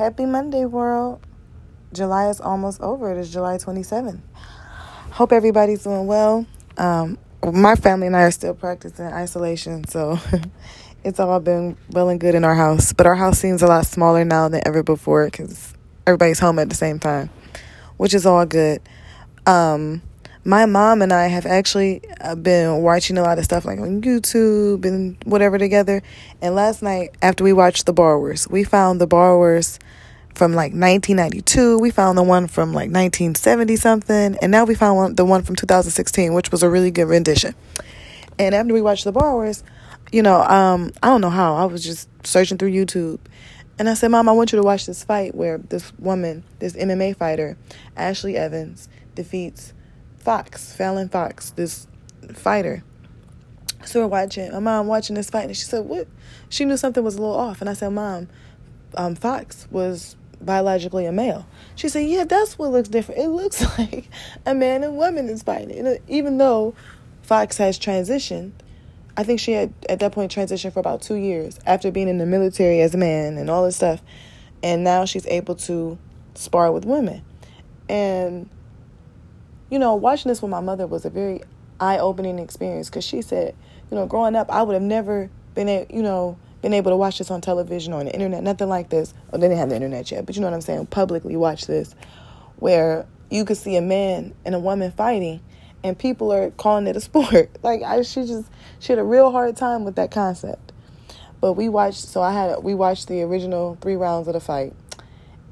Happy Monday, world. July is almost over. It is July 27th. Hope everybody's doing well. Um, my family and I are still practicing isolation, so it's all been well and good in our house. But our house seems a lot smaller now than ever before because everybody's home at the same time, which is all good. Um, my mom and I have actually uh, been watching a lot of stuff like on YouTube and whatever together. And last night, after we watched The Borrowers, we found The Borrowers from like 1992. We found the one from like 1970 something. And now we found one, the one from 2016, which was a really good rendition. And after we watched The Borrowers, you know, um, I don't know how. I was just searching through YouTube. And I said, Mom, I want you to watch this fight where this woman, this MMA fighter, Ashley Evans, defeats Fox, Fallon Fox, this fighter. So we're watching, my mom watching this fight, and she said, What? She knew something was a little off. And I said, Mom, um, Fox was biologically a male. She said, Yeah, that's what looks different. It looks like a man and woman is fighting. And even though Fox has transitioned, I think she had at that point transitioned for about two years after being in the military as a man and all this stuff. And now she's able to spar with women. And, you know, watching this with my mother was a very eye opening experience because she said, you know, growing up, I would have never been, a, you know, been able to watch this on television or on the internet, nothing like this. Oh, they didn't have the internet yet, but you know what I'm saying? Publicly watch this, where you could see a man and a woman fighting, and people are calling it a sport. Like I, she just she had a real hard time with that concept. But we watched, so I had we watched the original three rounds of the fight,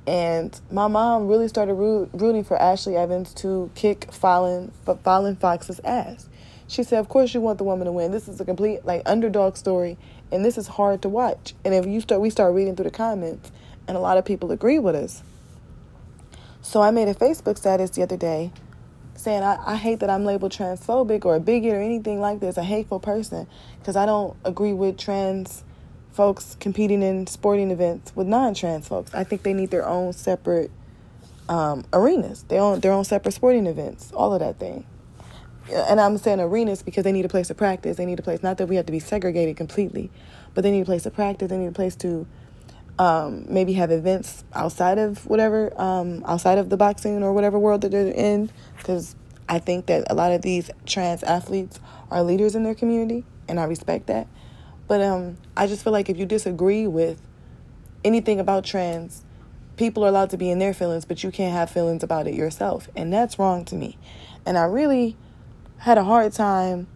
and my mom really started rooting for Ashley Evans to kick Fallon Fallon Fox's ass. She said, "Of course you want the woman to win. This is a complete like underdog story, and this is hard to watch. And if you start, we start reading through the comments, and a lot of people agree with us. So I made a Facebook status the other day saying I, I hate that I'm labeled transphobic or a bigot or anything like this, a hateful person, because I don't agree with trans folks competing in sporting events with non-trans folks. I think they need their own separate um, arenas, their own their own separate sporting events, all of that thing and I'm saying arenas because they need a place to practice. They need a place, not that we have to be segregated completely, but they need a place to practice. They need a place to um, maybe have events outside of whatever, um, outside of the boxing or whatever world that they're in. Because I think that a lot of these trans athletes are leaders in their community, and I respect that. But um, I just feel like if you disagree with anything about trans, people are allowed to be in their feelings, but you can't have feelings about it yourself. And that's wrong to me. And I really had a hard time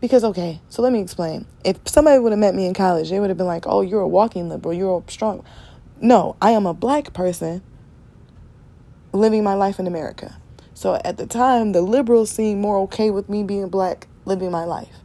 because okay, so let me explain. If somebody would have met me in college, they would have been like, "Oh, you're a walking liberal. You're a strong." No, I am a black person living my life in America. So at the time, the liberals seemed more okay with me being black, living my life.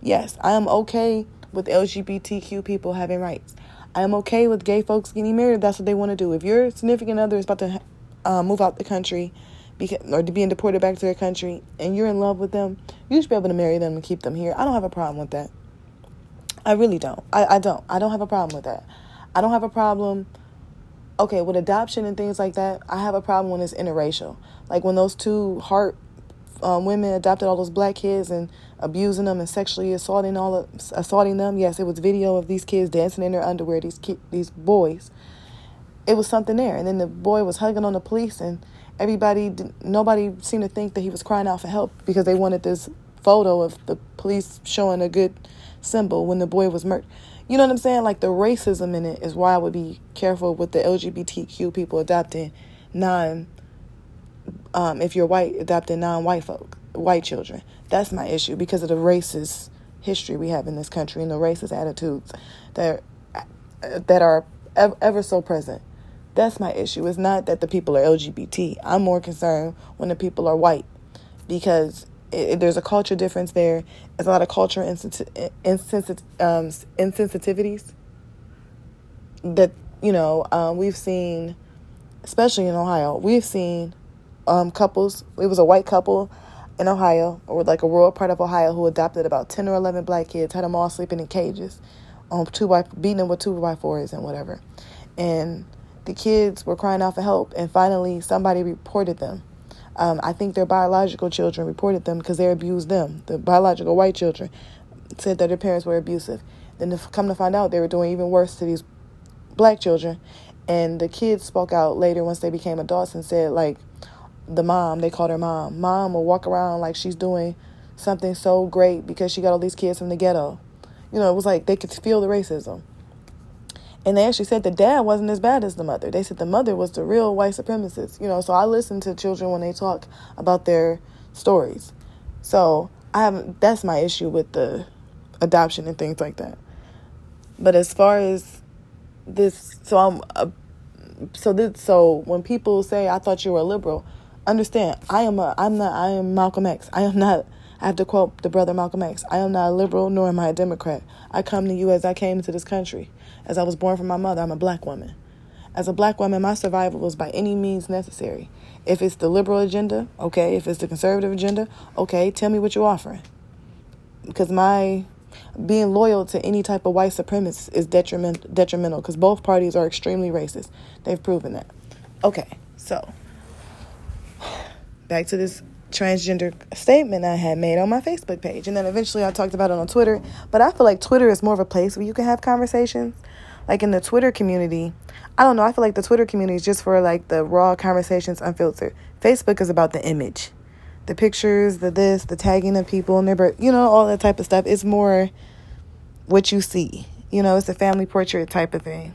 Yes, I am okay with LGBTQ people having rights. I am okay with gay folks getting married. That's what they want to do. If your significant other is about to uh, move out the country because, or to being deported back to their country and you're in love with them, you should be able to marry them and keep them here. I don't have a problem with that. I really don't. I, I don't. I don't have a problem with that. I don't have a problem. Okay, with adoption and things like that, I have a problem when it's interracial. Like when those two Hart um, women adopted all those black kids and abusing them and sexually assaulting all of, assaulting them. Yes, it was video of these kids dancing in their underwear. These ki- these boys. It was something there, and then the boy was hugging on the police and everybody, nobody seemed to think that he was crying out for help because they wanted this photo of the police showing a good symbol when the boy was murdered. You know what I'm saying? Like the racism in it is why I would be careful with the LGBTQ people adopting non, um, if you're white, adopting non-white folk, white children. That's my issue because of the racist history we have in this country and the racist attitudes that that are ever so present. That's my issue. It's not that the people are LGBT. I'm more concerned when the people are white because it, there's a culture difference there. There's a lot of culture insensit- insensit- um, insensitivities that, you know, um, we've seen, especially in Ohio, we've seen um, couples. It was a white couple in Ohio, or like a rural part of Ohio, who adopted about 10 or 11 black kids, had them all sleeping in cages, um, two by, beating them with two by fours and whatever. And the kids were crying out for help, and finally somebody reported them. Um, I think their biological children reported them because they abused them. The biological white children said that their parents were abusive. Then to come to find out, they were doing even worse to these black children, And the kids spoke out later once they became adults and said, like, the mom, they called her mom. Mom will walk around like she's doing something so great because she got all these kids from the ghetto. You know, it was like they could feel the racism. And they actually said the dad wasn't as bad as the mother. They said the mother was the real white supremacist. You know, so I listen to children when they talk about their stories. So I have that's my issue with the adoption and things like that. But as far as this, so I'm, uh, so this, so when people say I thought you were a liberal, understand I am a, I'm not, I am Malcolm X. I am not. I have to quote the brother Malcolm X. I am not a liberal nor am I a Democrat. I come to you as I came into this country. As I was born from my mother, I'm a black woman. As a black woman, my survival was by any means necessary. If it's the liberal agenda, okay. If it's the conservative agenda, okay. Tell me what you're offering. Because my being loyal to any type of white supremacist is detriment, detrimental because both parties are extremely racist. They've proven that. Okay, so back to this transgender statement I had made on my Facebook page. And then eventually I talked about it on Twitter. But I feel like Twitter is more of a place where you can have conversations. Like in the Twitter community, I don't know, I feel like the Twitter community is just for like the raw conversations unfiltered. Facebook is about the image the pictures, the this, the tagging of people and their birth, you know, all that type of stuff. It's more what you see. You know, it's a family portrait type of thing.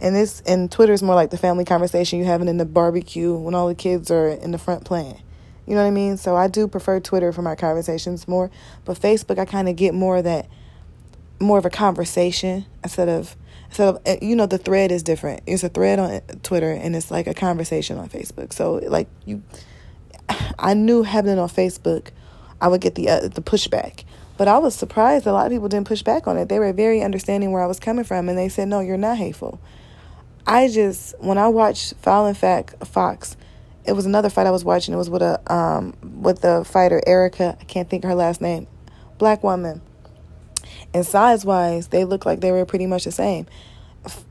And this and Twitter is more like the family conversation you having in the barbecue when all the kids are in the front playing. You know what I mean? So I do prefer Twitter for my conversations more, but Facebook I kind of get more of that more of a conversation instead of instead of eh, you know the thread is different. It's a thread on Twitter and it's like a conversation on Facebook. So like you I knew having it on Facebook, I would get the uh, the pushback. But I was surprised a lot of people didn't push back on it. They were very understanding where I was coming from, and they said, "No, you're not hateful." I just when I watched Fallon Fact Fox, it was another fight I was watching. It was with a um with the fighter Erica. I can't think of her last name, black woman. And size wise, they looked like they were pretty much the same.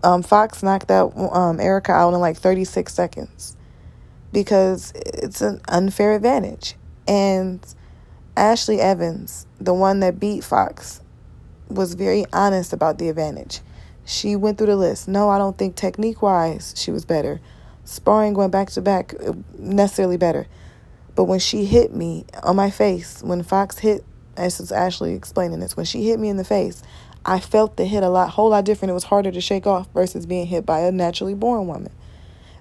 Um, Fox knocked that um, Erica out in like 36 seconds because it's an unfair advantage. And Ashley Evans, the one that beat Fox, was very honest about the advantage. She went through the list. No, I don't think technique wise she was better. Sparring going back to back, uh, necessarily better. But when she hit me on my face, when Fox hit, as is Ashley explaining this, when she hit me in the face, I felt the hit a lot, whole lot different. It was harder to shake off versus being hit by a naturally born woman.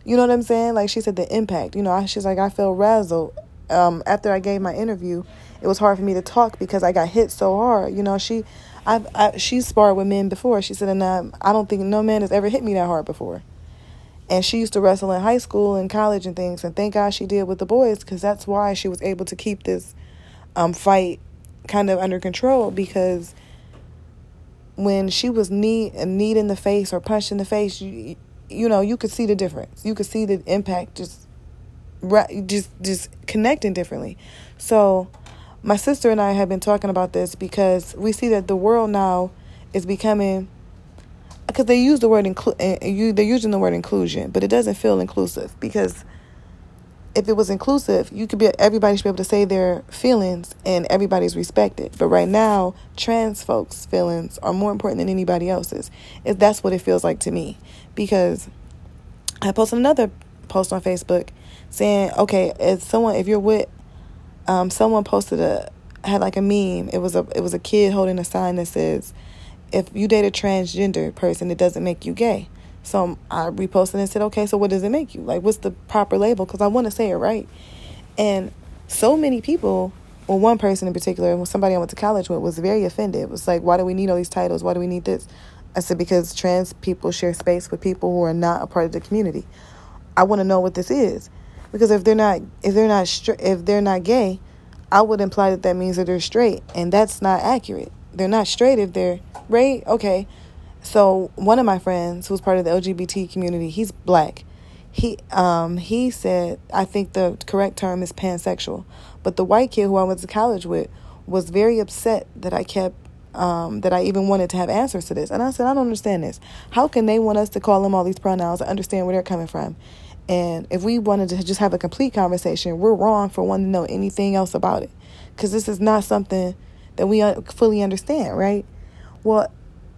You know what I'm saying? Like she said, the impact. You know, she's like, I felt razzled. Um, after I gave my interview, it was hard for me to talk because I got hit so hard. You know, she, I've, I, she's sparred with men before. She said, and um, I don't think no man has ever hit me that hard before. And she used to wrestle in high school and college and things. And thank God she did with the boys because that's why she was able to keep this um, fight kind of under control because when she was knee knee in the face or punched in the face, you, you know, you could see the difference. You could see the impact just just just connecting differently. So, my sister and I have been talking about this because we see that the world now is becoming because they use the word include they're using the word inclusion, but it doesn't feel inclusive because if it was inclusive, you could be everybody should be able to say their feelings and everybody's respected. But right now, trans folks' feelings are more important than anybody else's. If that's what it feels like to me, because I posted another post on Facebook saying, okay, if someone if you're with um, someone posted a had like a meme. It was a it was a kid holding a sign that says, if you date a transgender person, it doesn't make you gay. So um, I reposted and said, okay, so what does it make you? Like, what's the proper label? Because I want to say it right. And so many people, well, one person in particular, somebody I went to college with, was very offended. It was like, why do we need all these titles? Why do we need this? I said, because trans people share space with people who are not a part of the community. I want to know what this is. Because if they're not, if they're not, if they're not gay, I would imply that that means that they're straight, and that's not accurate. They're not straight if they're right. Okay, so one of my friends who's part of the LGBT community, he's black. He um he said I think the correct term is pansexual. But the white kid who I went to college with was very upset that I kept um, that I even wanted to have answers to this. And I said, I don't understand this. How can they want us to call them all these pronouns and understand where they're coming from? And if we wanted to just have a complete conversation, we're wrong for wanting to know anything else about it. Because this is not something that we uh, fully understand, right? Well,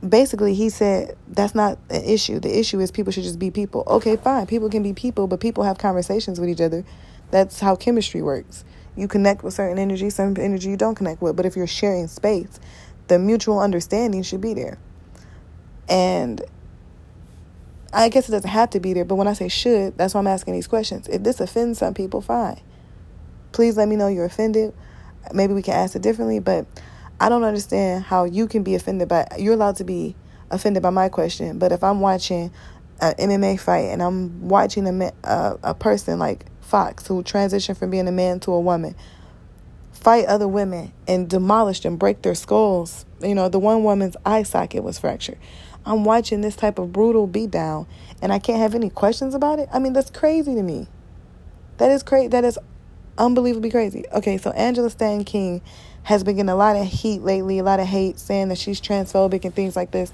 basically he said that's not an issue. The issue is people should just be people. Okay, fine. People can be people, but people have conversations with each other. That's how chemistry works. You connect with certain energy, some energy you don't connect with. But if you're sharing space, the mutual understanding should be there. And I guess it doesn't have to be there, but when I say should, that's why I'm asking these questions. If this offends some people, fine. Please let me know you're offended. Maybe we can ask it differently, but I don't understand how you can be offended by you're allowed to be offended by my question, but if I'm watching an MMA fight and I'm watching a a, a person like Fox who transitioned from being a man to a woman fight other women and demolish them, break their skulls. You know, the one woman's eye socket was fractured. I'm watching this type of brutal beatdown and I can't have any questions about it. I mean, that's crazy to me. That is crazy. That is unbelievably crazy. Okay, so Angela Stanton-King has been getting a lot of heat lately, a lot of hate saying that she's transphobic and things like this.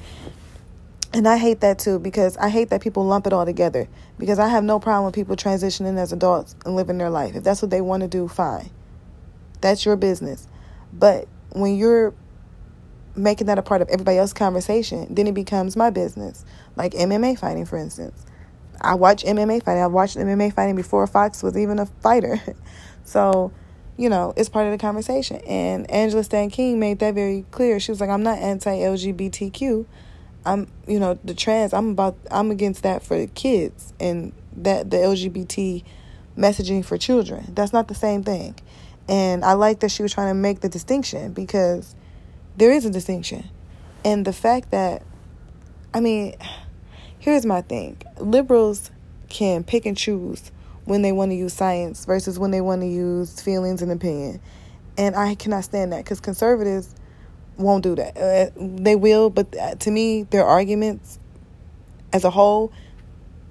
And I hate that too because I hate that people lump it all together. Because I have no problem with people transitioning as adults and living their life. If that's what they want to do, fine. That's your business. But when you're making that a part of everybody else's conversation, then it becomes my business. Like MMA fighting, for instance. I watch MMA fighting. I watched MMA fighting before Fox was even a fighter. so you know, it's part of the conversation. And Angela Stanton-King made that very clear. She was like, I'm not anti LGBTQ. I'm, you know, the trans, I'm about, I'm against that for kids and that the LGBT messaging for children. That's not the same thing. And I like that she was trying to make the distinction because there is a distinction. And the fact that, I mean, here's my thing liberals can pick and choose when they want to use science versus when they want to use feelings and opinion. And I cannot stand that because conservatives won't do that. Uh, they will, but uh, to me, their arguments as a whole,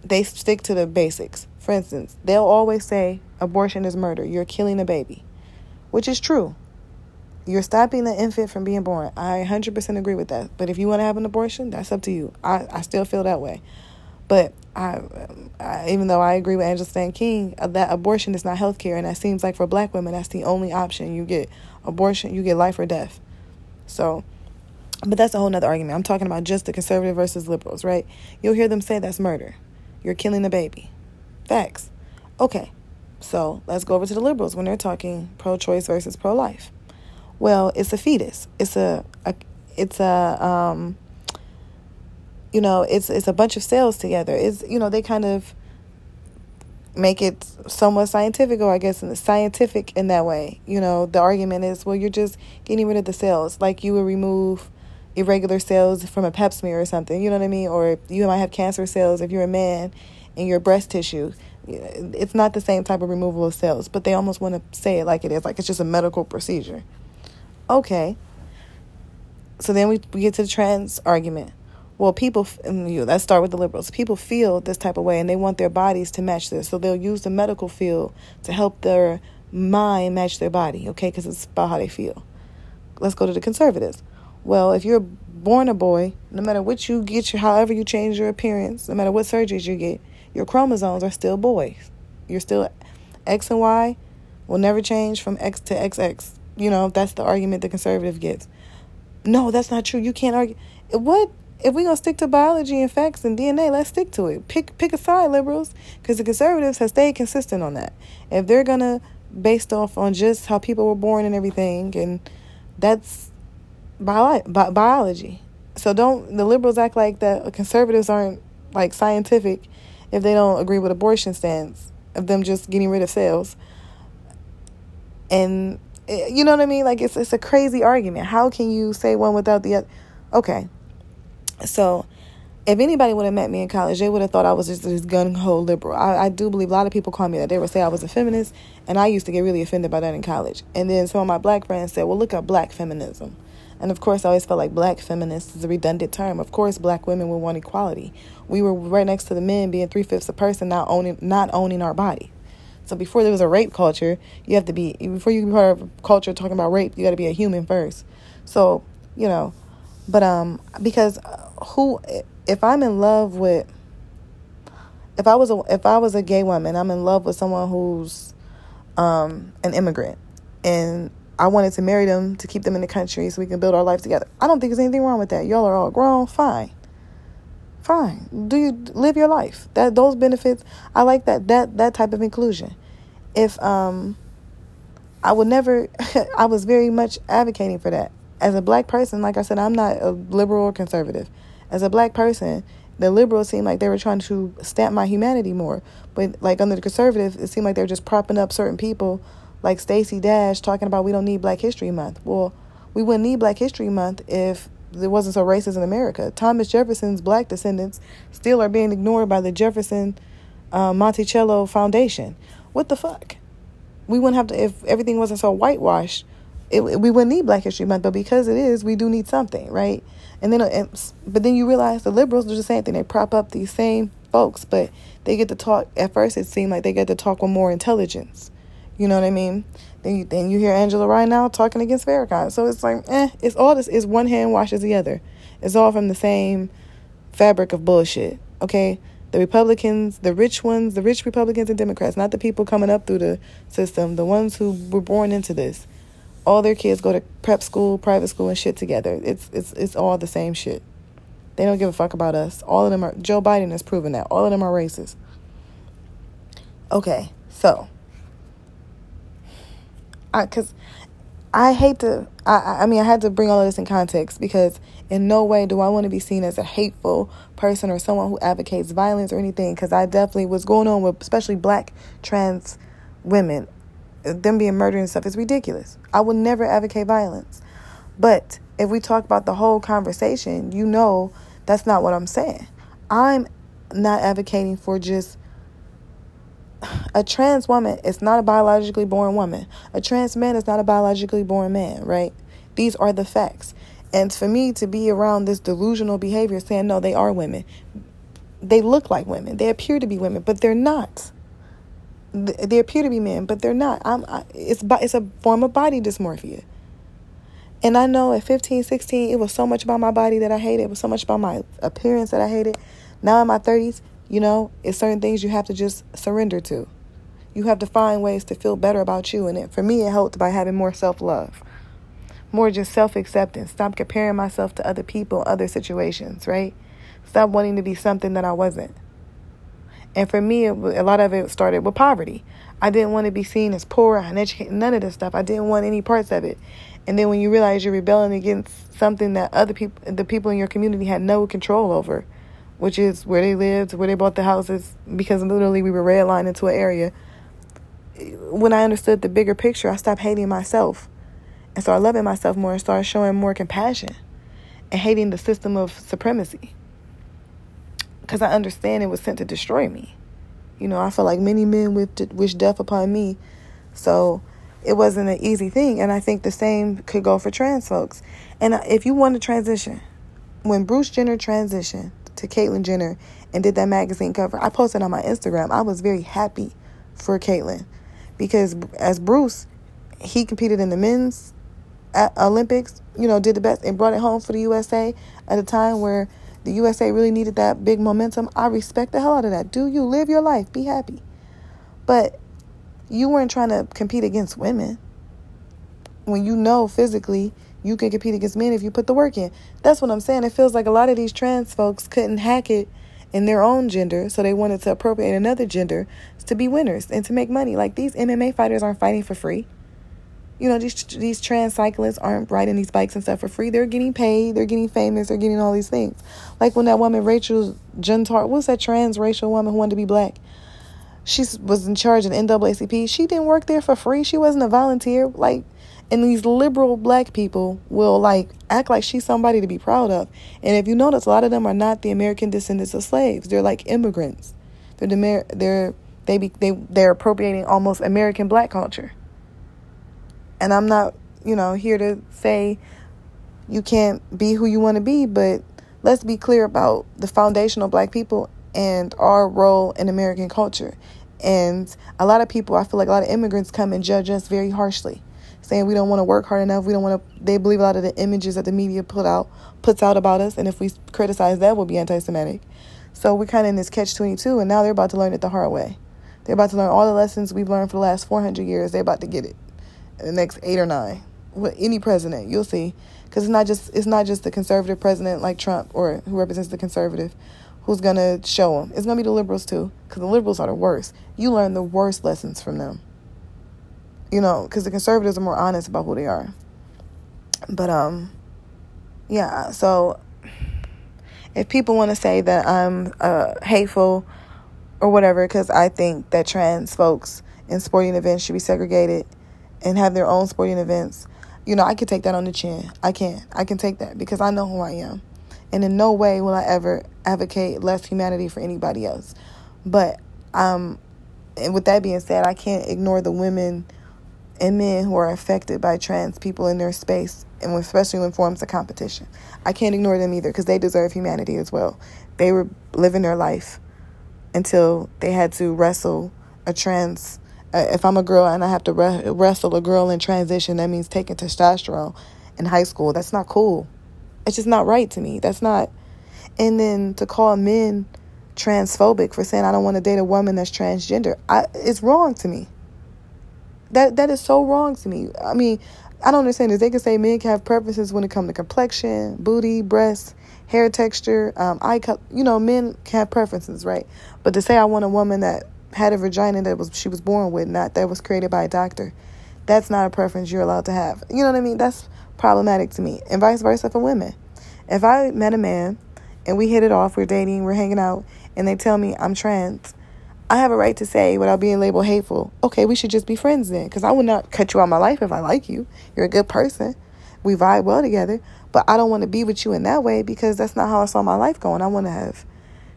they stick to the basics. For instance, they'll always say abortion is murder. You're killing a baby, which is true. You're stopping the infant from being born. I 100% agree with that. But if you want to have an abortion, that's up to you. I, I still feel that way. But I, I, even though I agree with Angela Stanton-King, uh, that abortion is not health care, and that seems like for black women, that's the only option. You get abortion, you get life or death. So, but that's a whole nother argument. I'm talking about just the conservative versus liberals, right? You'll hear them say that's murder. You're killing a baby. Facts. Okay, so let's go over to the liberals when they're talking pro-choice versus pro-life. Well, it's a fetus. It's a, a it's a um, you know, it's it's a bunch of cells together. It's you know, they kind of make it somewhat scientific or I guess in the scientific in that way. You know, the argument is well you're just getting rid of the cells. Like you would remove irregular cells from a pap smear or something, you know what I mean? Or you might have cancer cells if you're a man in your breast tissue. It's not the same type of removal of cells, but they almost want to say it like it is, like it's just a medical procedure. Okay. So then we, we get to the trans argument well, people, um, you let's start with the liberals. People feel this type of way and they want their bodies to match this. So they'll use the medical field to help their mind match their body, okay? Because it's about how they feel. Let's go to the conservatives. Well, if you're born a boy, no matter what you get, your, however you change your appearance, no matter what surgeries you get, your chromosomes are still boys. You're still X and Y will never change from X to XX. You know, that's the argument the conservative gets. No, that's not true. You can't argue. What? If we're gonna stick to biology and facts and DNA, let's stick to it. Pick pick a side, liberals, because the conservatives have stayed consistent on that. If they're gonna based off on just how people were born and everything, and that's bi- biology. So don't the liberals act like that conservatives aren't like scientific if they don't agree with abortion stance of them just getting rid of cells. And eh, you know what I mean? Like it's it's a crazy argument. How can you say one without the other? Okay, so, if anybody would have met me in college, they would have thought I was just this gun ho liberal. I, I do believe a lot of people call me that. They would say I was a feminist, and I used to get really offended by that in college. And then some of my black friends said, well, look up black feminism. And of course, I always felt like black feminist is a redundant term. Of course, black women would want equality. We were right next to the men being three fifths a person, not owning not owning our body. So before there was a rape culture, you have to be before you can be part of a culture talking about rape, you got to be a human first. So you know, but um, because who if I'm in love with if I was a if I was a gay woman, I'm in love with someone who's um, an immigrant, and I wanted to marry them to keep them in the country so we can build our life together. I don't think there's anything wrong with that. Y'all are all grown, fine. Fine. Do you live your life? That those benefits, I like that that that type of inclusion. If um I would never I was very much advocating for that. As a black person, like I said, I'm not a liberal or conservative. As a black person, the liberals seemed like they were trying to stamp my humanity more. But like under the conservative, it seemed like they were just propping up certain people like Stacey Dash talking about we don't need Black History Month. Well, we wouldn't need Black History Month if there wasn't so racist in America. Thomas Jefferson's black descendants still are being ignored by the Jefferson uh, Monticello Foundation. What the fuck? We wouldn't have to if everything wasn't so whitewashed. It, we wouldn't need Black History Month, but because it is, we do need something, right? And then, and, but then you realize the liberals do the same thing. They prop up these same folks, but they get to talk. At first, it seemed like they get to talk with more intelligence. You know what I mean? Then you, then you hear Angela right now talking against Farrakhan. So it's like, eh, it's all this is one hand washes the other. It's all from the same fabric of bullshit. Okay? The Republicans, the rich ones, the rich Republicans and Democrats, not the people coming up through the system, the ones who were born into this. All their kids go to prep school, private school, and shit together. It's it's it's all the same shit. They don't give a fuck about us. All of them are. Joe Biden has proven that. All of them are racist. Okay, so I because I, I hate to. I I mean I had to bring all of this in context because in no way do I want to be seen as a hateful person or someone who advocates violence or anything. Because I definitely what's going on with especially black trans women, them being murdered and stuff is ridiculous. I will never advocate violence, but if we talk about the whole conversation, you know that's not what I'm saying. I'm not advocating for just a trans woman is not a biologically born woman. A trans man is not a biologically born man, right? These are the facts. And for me to be around this delusional behavior saying, no, they are women, they look like women, they appear to be women, but they're not. They appear to be men, but they're not. I'm, I, it's, it's a form of body dysmorphia. And I know at 15, 16, it was so much about my body that I hated. It was so much about my appearance that I hated. Now in my 30s, you know, it's certain things you have to just surrender to. You have to find ways to feel better about you. And it, for me, it helped by having more self love, more just self acceptance. Stop comparing myself to other people, other situations, right? Stop wanting to be something that I wasn't. And for me, it, a lot of it started with poverty. I didn't want to be seen as poor, uneducated, none of this stuff. I didn't want any parts of it. And then when you realize you're rebelling against something that other people, the people in your community had no control over, which is where they lived, where they bought the houses, because literally we were redlined into an area. When I understood the bigger picture, I stopped hating myself and started loving myself more and started showing more compassion and hating the system of supremacy. Because I understand it was sent to destroy me. You know, I feel like many men wish death upon me. So it wasn't an easy thing. And I think the same could go for trans folks. And uh, if you want to transition, when Bruce Jenner transitioned, to Caitlyn Jenner and did that magazine cover. I posted on my Instagram. I was very happy for Caitlyn because as Bruce, he competed in the men's uh, Olympics, you know, did the best and brought it home for the USA at a time where the USA really needed that big momentum. I respect the hell out of that. Do you live your life? Be happy. But you weren't trying to compete against women when you know physically you can compete against men if you put the work in. That's what I'm saying. It feels like a lot of these trans folks couldn't hack it in their own gender, so they wanted to appropriate another gender to be winners and to make money. Like these MMA fighters aren't fighting for free. You know, these these trans cyclists aren't riding these bikes and stuff for free. They're getting paid. They're getting famous. They're getting all these things. Like when that woman Rachel Jeantar, what's that transracial woman who wanted to be black? She was in charge of the NAACP. She didn't work there for free. She wasn't a volunteer. Like and these liberal black people will like act like she's somebody to be proud of. And if you notice, a lot of them are not the American descendants of slaves. They're like immigrants. They're the, they're they be, they they're appropriating almost American black culture. And I'm not, you know, here to say you can't be who you want to be, but let's be clear about the foundational black people and our role in American culture. And a lot of people, I feel like a lot of immigrants come and judge us very harshly saying we don't want to work hard enough. We don't want to. They believe a lot of the images that the media put out puts out about us, and if we criticize that, we'll be anti-Semitic. So we're kind of in this catch-22, and now they're about to learn it the hard way. They're about to learn all the lessons we've learned for the last 400 years. They're about to get it the next eight or nine. with any president. You'll see, because it's not just it's not just the conservative president like Trump or who represents the conservative who's gonna show them. It's gonna be the liberals too, because the liberals are the worst. You learn the worst lessons from them. You know, because the conservatives are more honest about who they are. But um, yeah. So if people want to say that I'm uh, hateful or whatever, because I think that trans folks in sporting events should be segregated and have their own sporting events, you know, I can take that on the chin. I can. I can take that because I know who I am. And in no way will I ever advocate less humanity for anybody else. But um and with that being said, I can't ignore the women and men who are affected by trans people in their space and especially when forms of competition. I can't ignore them either because they deserve humanity as well. They were living their life until they had to wrestle a trans. Uh, if I'm a girl and I have to re- wrestle a girl in transition, that means taking testosterone in high school. That's not cool. It's just not right to me. That's not. And then to call men transphobic for saying I don't want to date a woman that's transgender, I, it's wrong to me. That that is so wrong to me. I mean, I don't understand this. They can say men can have preferences when it comes to complexion, booty, breasts, hair texture, um, eye color. You know, men can have preferences, right? But to say I want a woman that had a vagina that was she was born with, not that was created by a doctor, that's not a preference you're allowed to have. You know what I mean? That's problematic to me, and vice versa for women. If I met a man and we hit it off, we're dating, we're hanging out, and they tell me I'm trans, I have a right to say without being labeled hateful, okay, we should just be friends then. Because I would not cut you out of my life if I like you. You're a good person. We vibe well together. But I don't want to be with you in that way because that's not how I saw my life going. I want to have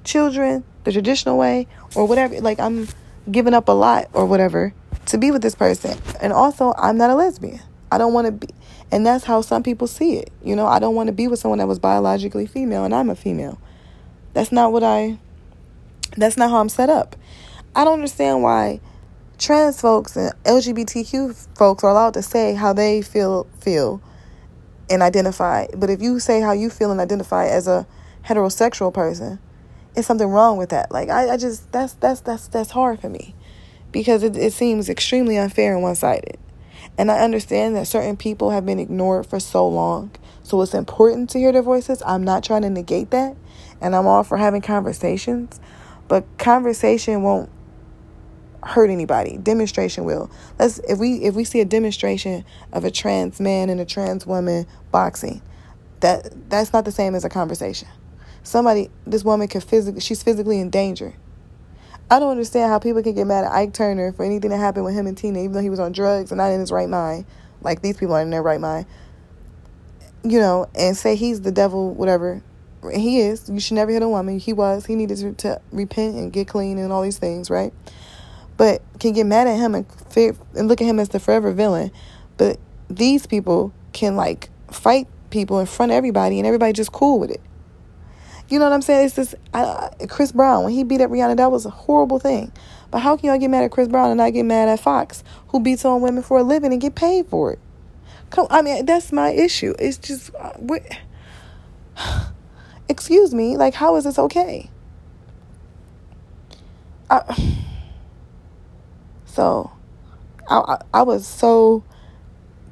children the traditional way or whatever. Like I'm giving up a lot or whatever to be with this person. And also, I'm not a lesbian. I don't want to be. And that's how some people see it. You know, I don't want to be with someone that was biologically female and I'm a female. That's not what I that's not how I'm set up. I don't understand why trans folks and LGBTQ folks are allowed to say how they feel feel and identify. But if you say how you feel and identify as a heterosexual person, it's something wrong with that. Like I, I just that's that's that's that's hard for me. Because it, it seems extremely unfair and one sided. And I understand that certain people have been ignored for so long. So it's important to hear their voices. I'm not trying to negate that. And I'm all for having conversations. But conversation won't hurt anybody. Demonstration will. Let's if we if we see a demonstration of a trans man and a trans woman boxing, that that's not the same as a conversation. Somebody this woman can physically she's physically in danger. I don't understand how people can get mad at Ike Turner for anything that happened with him and Tina, even though he was on drugs and not in his right mind. Like these people are in their right mind. You know, and say he's the devil, whatever he is. You should never hit a woman. He was. He needed to, to repent and get clean and all these things, right? But can get mad at him and and look at him as the forever villain. But these people can like fight people in front of everybody, and everybody just cool with it. You know what I'm saying? It's I, Chris Brown when he beat up Rihanna. That was a horrible thing. But how can y'all get mad at Chris Brown and not get mad at Fox, who beats on women for a living and get paid for it? Come, I mean that's my issue. It's just. Uh, Excuse me, like, how is this okay? I, so, I, I was so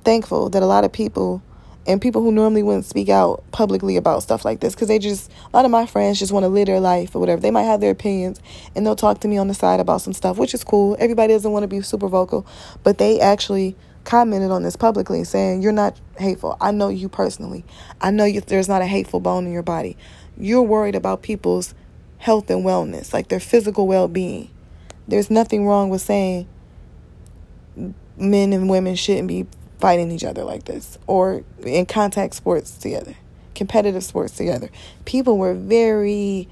thankful that a lot of people and people who normally wouldn't speak out publicly about stuff like this because they just a lot of my friends just want to live their life or whatever they might have their opinions and they'll talk to me on the side about some stuff which is cool everybody doesn't want to be super vocal but they actually commented on this publicly saying you're not hateful. I know you personally. I know you, there's not a hateful bone in your body. You're worried about people's health and wellness, like their physical well-being. There's nothing wrong with saying men and women shouldn't be fighting each other like this or in contact sports together, competitive sports together. People were very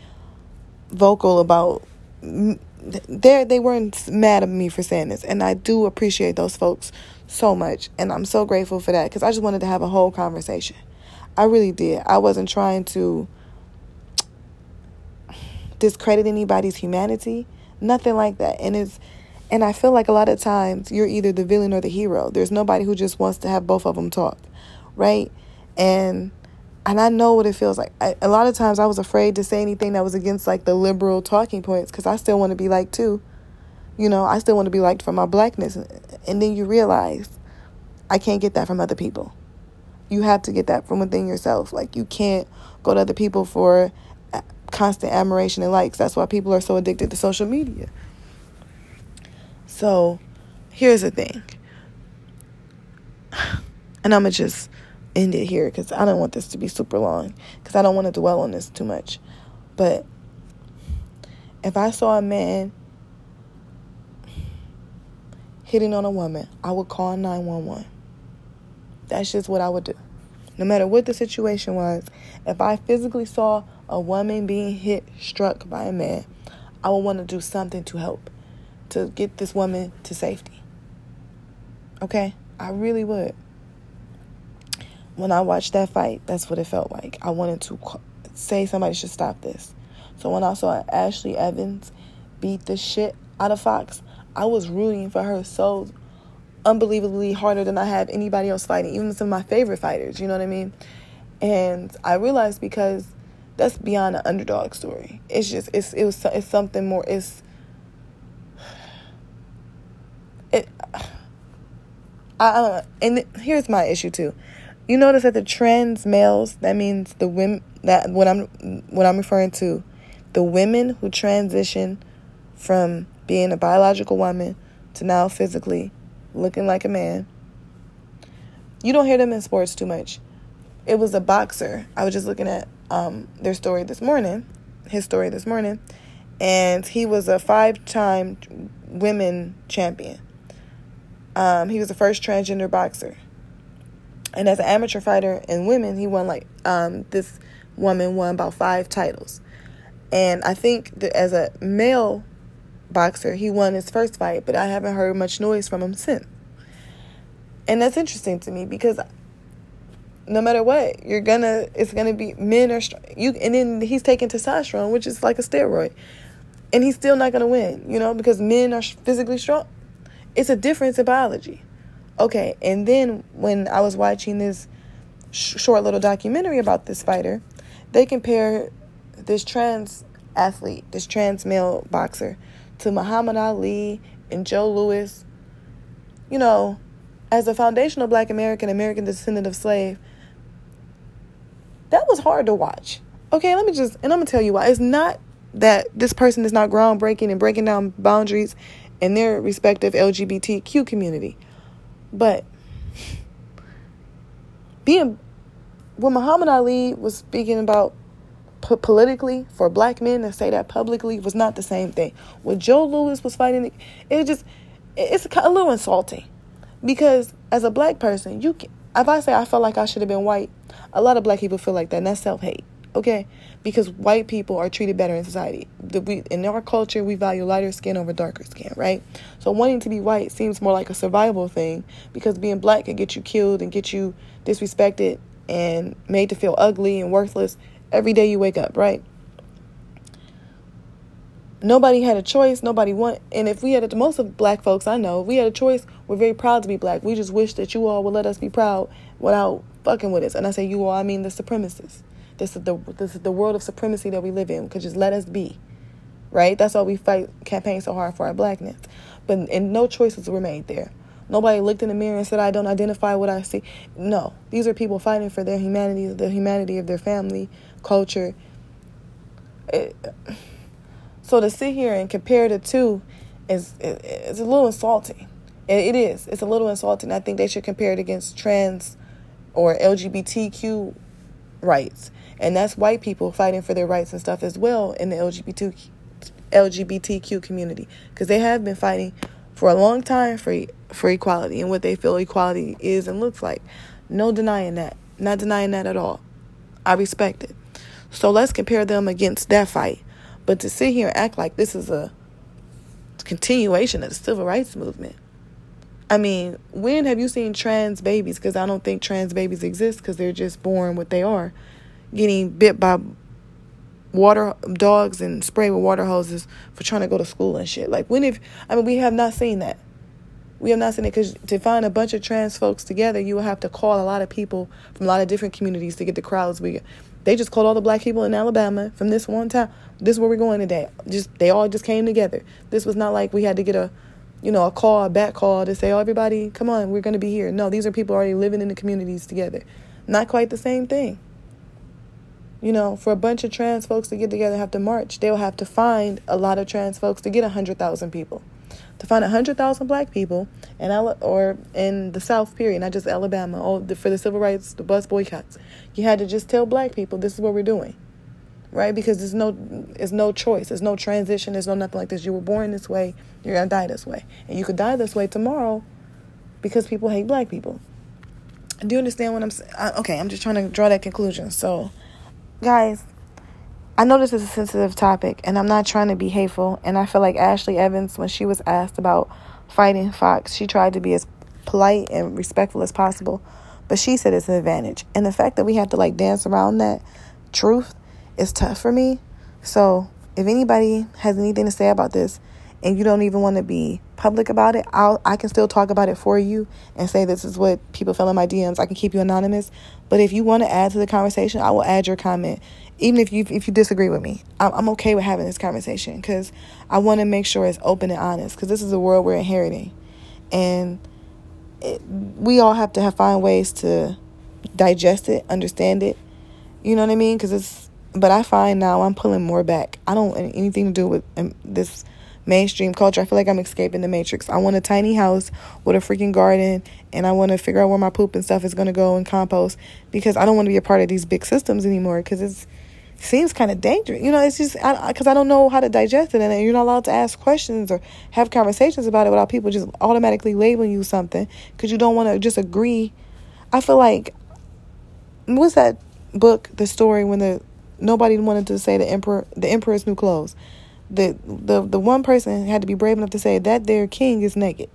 vocal about they they weren't mad at me for saying this and I do appreciate those folks so much. And I'm so grateful for that because I just wanted to have a whole conversation. I really did. I wasn't trying to discredit anybody's humanity, nothing like that. And it's and I feel like a lot of times you're either the villain or the hero. There's nobody who just wants to have both of them talk, right? And and I know what it feels like. I, a lot of times I was afraid to say anything that was against like the liberal talking points because I still want to be liked too. You know, I still want to be liked for my blackness. And then you realize I can't get that from other people. You have to get that from within yourself. Like you can't go to other people for constant admiration and likes. That's why people are so addicted to social media. So, here's the thing. And I'm going to just end it here because I don't want this to be super long because I don't want to dwell on this too much. But if I saw a man hitting on a woman, I would call 911. That's just what I would do. No matter what the situation was, if I physically saw a woman being hit, struck by a man, I would want to do something to help to get this woman to safety. Okay? I really would. When I watched that fight, that's what it felt like. I wanted to say somebody should stop this. So when I saw Ashley Evans beat the shit out of Fox, I was rooting for her so unbelievably harder than I have anybody else fighting, even some of my favorite fighters, you know what I mean? And I realized because that's beyond an underdog story. It's just it's it was it's something more it's it I. And here's my issue too. You notice that the trans males, that means the women that what I'm what I'm referring to, the women who transition from being a biological woman to now physically looking like a man. You don't hear them in sports too much. It was a boxer. I was just looking at um, their story this morning, his story this morning, and he was a five-time women champion. Um, he was the first transgender boxer, and as an amateur fighter in women, he won like um, this woman won about five titles, and I think that as a male boxer, he won his first fight, but I haven't heard much noise from him since. And that's interesting to me because no matter what, you're gonna it's gonna be men are you and then he's taking testosterone, which is like a steroid, and he's still not gonna win, you know, because men are physically strong. It's a difference in biology. Okay, and then when I was watching this sh- short little documentary about this fighter, they compare this trans athlete, this trans male boxer, to Muhammad Ali and Joe Louis. You know, as a foundational black American, American descendant of slave, that was hard to watch. Okay, let me just, and I'm gonna tell you why. It's not that this person is not groundbreaking and breaking down boundaries in their respective LGBTQ community, but being when Muhammad Ali was speaking about p- politically for black men to say that publicly was not the same thing. When Joe Louis was fighting, it, it just it's a little insulting because as a black person, you can, if I say I felt like I should have been white, a lot of black people feel like that, and that's self hate. Okay, because white people are treated better in society. The, we, in our culture, we value lighter skin over darker skin, right? So wanting to be white seems more like a survival thing because being black can get you killed and get you disrespected and made to feel ugly and worthless every day you wake up, right? Nobody had a choice. Nobody want, and if we had a, most of black folks I know, if we had a choice, we're very proud to be black. We just wish that you all would let us be proud without fucking with us. And I say you all, I mean the supremacists. This is the this is the world of supremacy that we live in. Could just let us be, right? That's why we fight campaign so hard for our blackness. But and no choices were made there. Nobody looked in the mirror and said, I don't identify what I see. No. These are people fighting for their humanity, the humanity of their family, culture. It, so to sit here and compare the two is it's a little insulting. It is. It's a little insulting. I think they should compare it against trans or LGBTQ rights. And that's white people fighting for their rights and stuff as well in the LGBT, LGBTQ community because they have been fighting for a long time for for equality and what they feel equality is and looks like. No denying that. Not denying that at all. I respect it. So let's compare them against that fight. But to sit here and act like this is a continuation of the civil rights movement. I mean, when have you seen trans babies? Because I don't think trans babies exist because they're just born what they are, getting bit by water dogs and spray with water hoses for trying to go to school and shit. Like when if I mean we have not seen that. We have not seen it because to find a bunch of trans folks together, you will have to call a lot of people from a lot of different communities to get the crowds we. They just called all the black people in Alabama from this one town. This is where we're going today. Just they all just came together. This was not like we had to get a you know, a call, a back call to say, oh, everybody, come on, we're going to be here. No, these are people already living in the communities together. Not quite the same thing. You know, for a bunch of trans folks to get together and have to march, they'll have to find a lot of trans folks to get 100,000 people. To find 100,000 black people, in or in the South, period, not just Alabama, all the, for the civil rights, the bus boycotts, you had to just tell black people this is what we're doing right? Because there's no there's no choice, there's no transition, there's no nothing like this. You were born this way, you're gonna die this way, and you could die this way tomorrow because people hate black people. Do you understand what I'm saying? Okay, I'm just trying to draw that conclusion. So, guys, I know this is a sensitive topic, and I'm not trying to be hateful. And I feel like Ashley Evans, when she was asked about fighting Fox, she tried to be as polite and respectful as possible, but she said it's an advantage. And the fact that we have to like dance around that truth is tough for me. So if anybody has anything to say about this and you don't even want to be public about it, I'll I can still talk about it for you and say this is what people feel in my DMs. I can keep you anonymous. But if you want to add to the conversation, I will add your comment. Even if you if you disagree with me, I'm okay with having this conversation because I want to make sure it's open and honest because this is the world we're inheriting, and it, we all have to have find ways to digest it, understand it. You know what I mean? Because it's but I find now I'm pulling more back. I don't anything to do with um, this mainstream culture. I feel like I'm escaping the matrix. I want a tiny house with a freaking garden and I want to figure out where my poop and stuff is going to go and compost because I don't want to be a part of these big systems anymore because it seems kind of dangerous. You know, it's just because I, I, don't know how to digest it and you're not allowed to ask questions or have conversations about it without people just automatically labeling you something because you don't want to just agree. I feel like what's that book, the story when the Nobody wanted to say the emperor the emperor's new clothes. The the the one person had to be brave enough to say that their king is naked.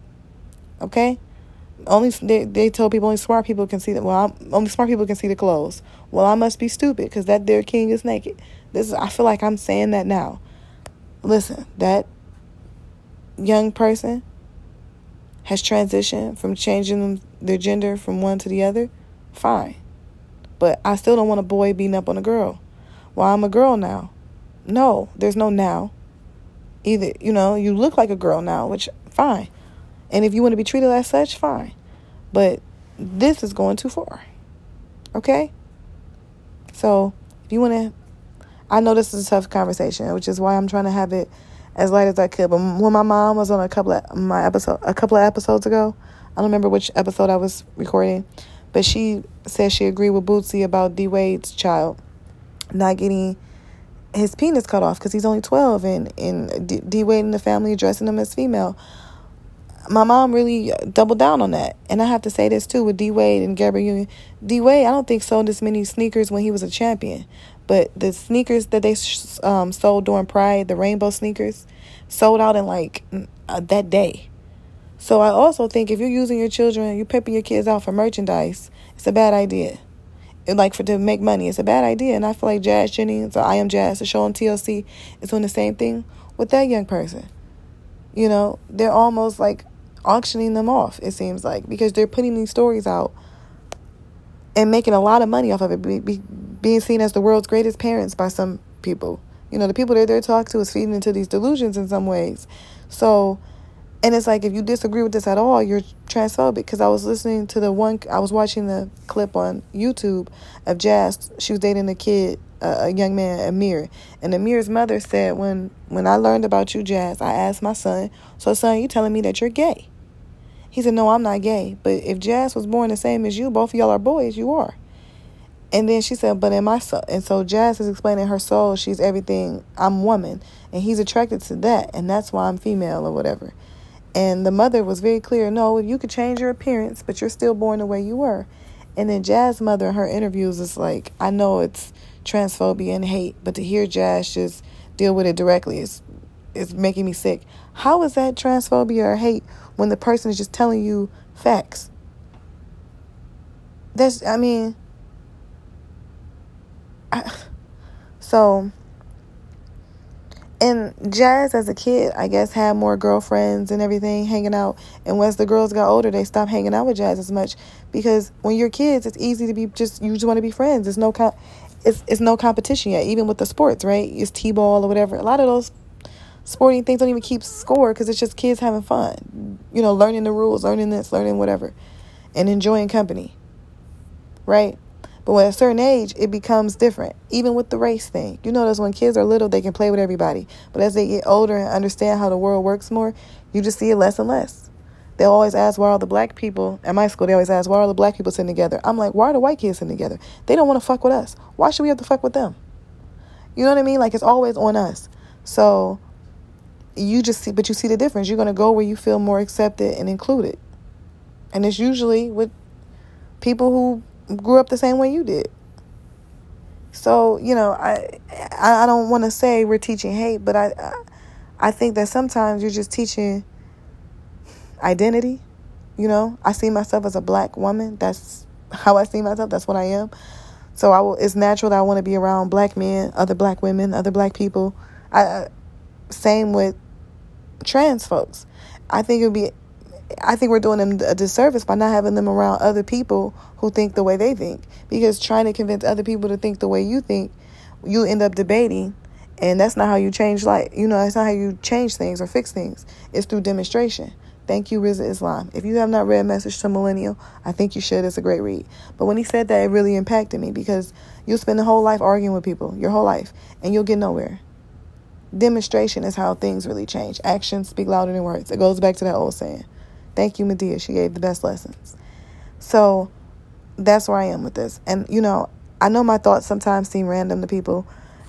Okay? Only they they told people only smart people can see that. Well, I'm, only smart people can see the clothes. Well, I must be stupid because that their king is naked. This is, I feel like I'm saying that now. Listen, that young person has transitioned from changing their gender from one to the other. Fine, but I still don't want a boy beating up on a girl well, I'm a girl now. No, there's no now. Either, you know, you look like a girl now, which fine. And if you want to be treated as such, fine. But this is going too far. Okay? So, if you want to I know this is a tough conversation, which is why I'm trying to have it as light as I could. But when my mom was on a couple of my episode a couple of episodes ago, I don't remember which episode I was recording, but she said she agreed with Boosie about D Wade's child not getting his penis cut off because he's only 12 and, and D, Wade and the family addressing him as female. My mom really doubled down on that. And I have to say this too with D Wade and Gabrielle Union. D Wade, I don't think sold as many sneakers when he was a champion. But the sneakers that they um, sold during Pride, the rainbow sneakers, sold out in like uh, that day. So I also think if you're using your children, you're pimping your kids out for merchandise, it's a bad idea like for to make money. It's a bad idea. And I feel like Jazz Jennings or I Am Jazz, the show on TLC, is doing the same thing with that young person. You know, they're almost like auctioning them off, it seems like, because they're putting these stories out and making a lot of money off of it, be, be, being seen as the world's greatest parents by some people. You know, the people that they're talking to is feeding into these delusions in some ways. So, and it's like if you disagree with this at all, you're transphobic. Because I was listening to the one, I was watching the clip on YouTube of Jazz. She was dating a kid, uh, a young man, Amir, and Amir's mother said, "When when I learned about you, Jazz, I asked my son, so son, you telling me that you're gay?" He said, "No, I'm not gay. But if Jazz was born the same as you, both of y'all are boys. You are." And then she said, "But in my soul," and so Jazz is explaining her soul. She's everything. I'm woman, and he's attracted to that, and that's why I'm female or whatever. And the mother was very clear no, you could change your appearance, but you're still born the way you were. And then Jazz mother in her interviews is like, I know it's transphobia and hate, but to hear Jazz just deal with it directly is is making me sick. How is that transphobia or hate when the person is just telling you facts? That's I mean I, so and Jazz, as a kid, I guess, had more girlfriends and everything hanging out. And once the girls got older, they stopped hanging out with Jazz as much because when you're kids, it's easy to be just you just want to be friends. It's no com- it's it's no competition yet, even with the sports, right? It's t-ball or whatever. A lot of those sporting things don't even keep score because it's just kids having fun. You know, learning the rules, learning this, learning whatever, and enjoying company. Right? But when a certain age, it becomes different. Even with the race thing. You notice when kids are little, they can play with everybody. But as they get older and understand how the world works more, you just see it less and less. They'll always ask why are all the black people at my school. They always ask why are all the black people sitting together. I'm like, why are the white kids sitting together? They don't want to fuck with us. Why should we have to fuck with them? You know what I mean? Like it's always on us. So you just see, but you see the difference. You're gonna go where you feel more accepted and included, and it's usually with people who grew up the same way you did. So you know, I I, don't want to say we're teaching hate, but I, I I think that sometimes you're just teaching identity. You know, I see myself as a black woman. That's how I see myself. That's what I am. So I will, it's natural that I want to be around black men, other black women, other black people. I same with trans folks. I think it would be I think we're doing them a disservice by not having them around other people who think the way they think. Because trying to convince other people to think the way you think, you end up debating, and that's not how you change life. You know, that's not how you change things or fix things. It's through demonstration. Thank you, Rizza Islam. If you have not read Message to Millennial, I think you should. It's a great read. But when he said that, it really impacted me because you'll spend a whole life arguing with people, your whole life, and you'll get nowhere. Demonstration is how things really change. Actions speak louder than words. It goes back to that old saying. Thank you, Madea. She gave the best lessons. So that's where I am with this. And, you know, I know my thoughts sometimes seem random to people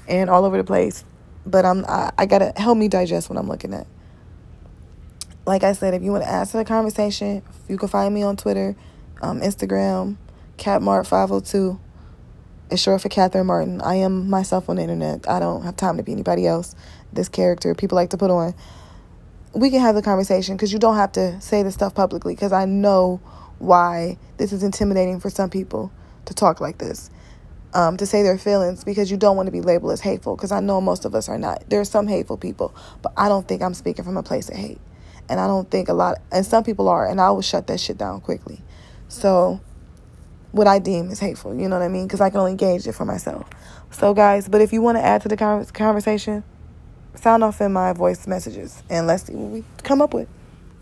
and all over the place, but I'm, I, I got to help me digest what I'm looking at like I said, if you want to add to the conversation, you can find me on Twitter, um, Instagram, CatMart502. It's short for Katherine Martin. I am myself on the internet. I don't have time to be anybody else. This character people like to put on. We can have the conversation because you don't have to say this stuff publicly because I know why this is intimidating for some people to talk like this. Um, to say their feelings because you don't want to be labeled as hateful because I know most of us are not. There are some hateful people, but I don't think I'm speaking from a place of hate. And I don't think a lot, and some people are, and I will shut that shit down quickly. So, what I deem is hateful, you know what I mean? Because I can only gauge it for myself. So, guys, but if you want to add to the conversation, sound off in my voice messages and let's see what we come up with.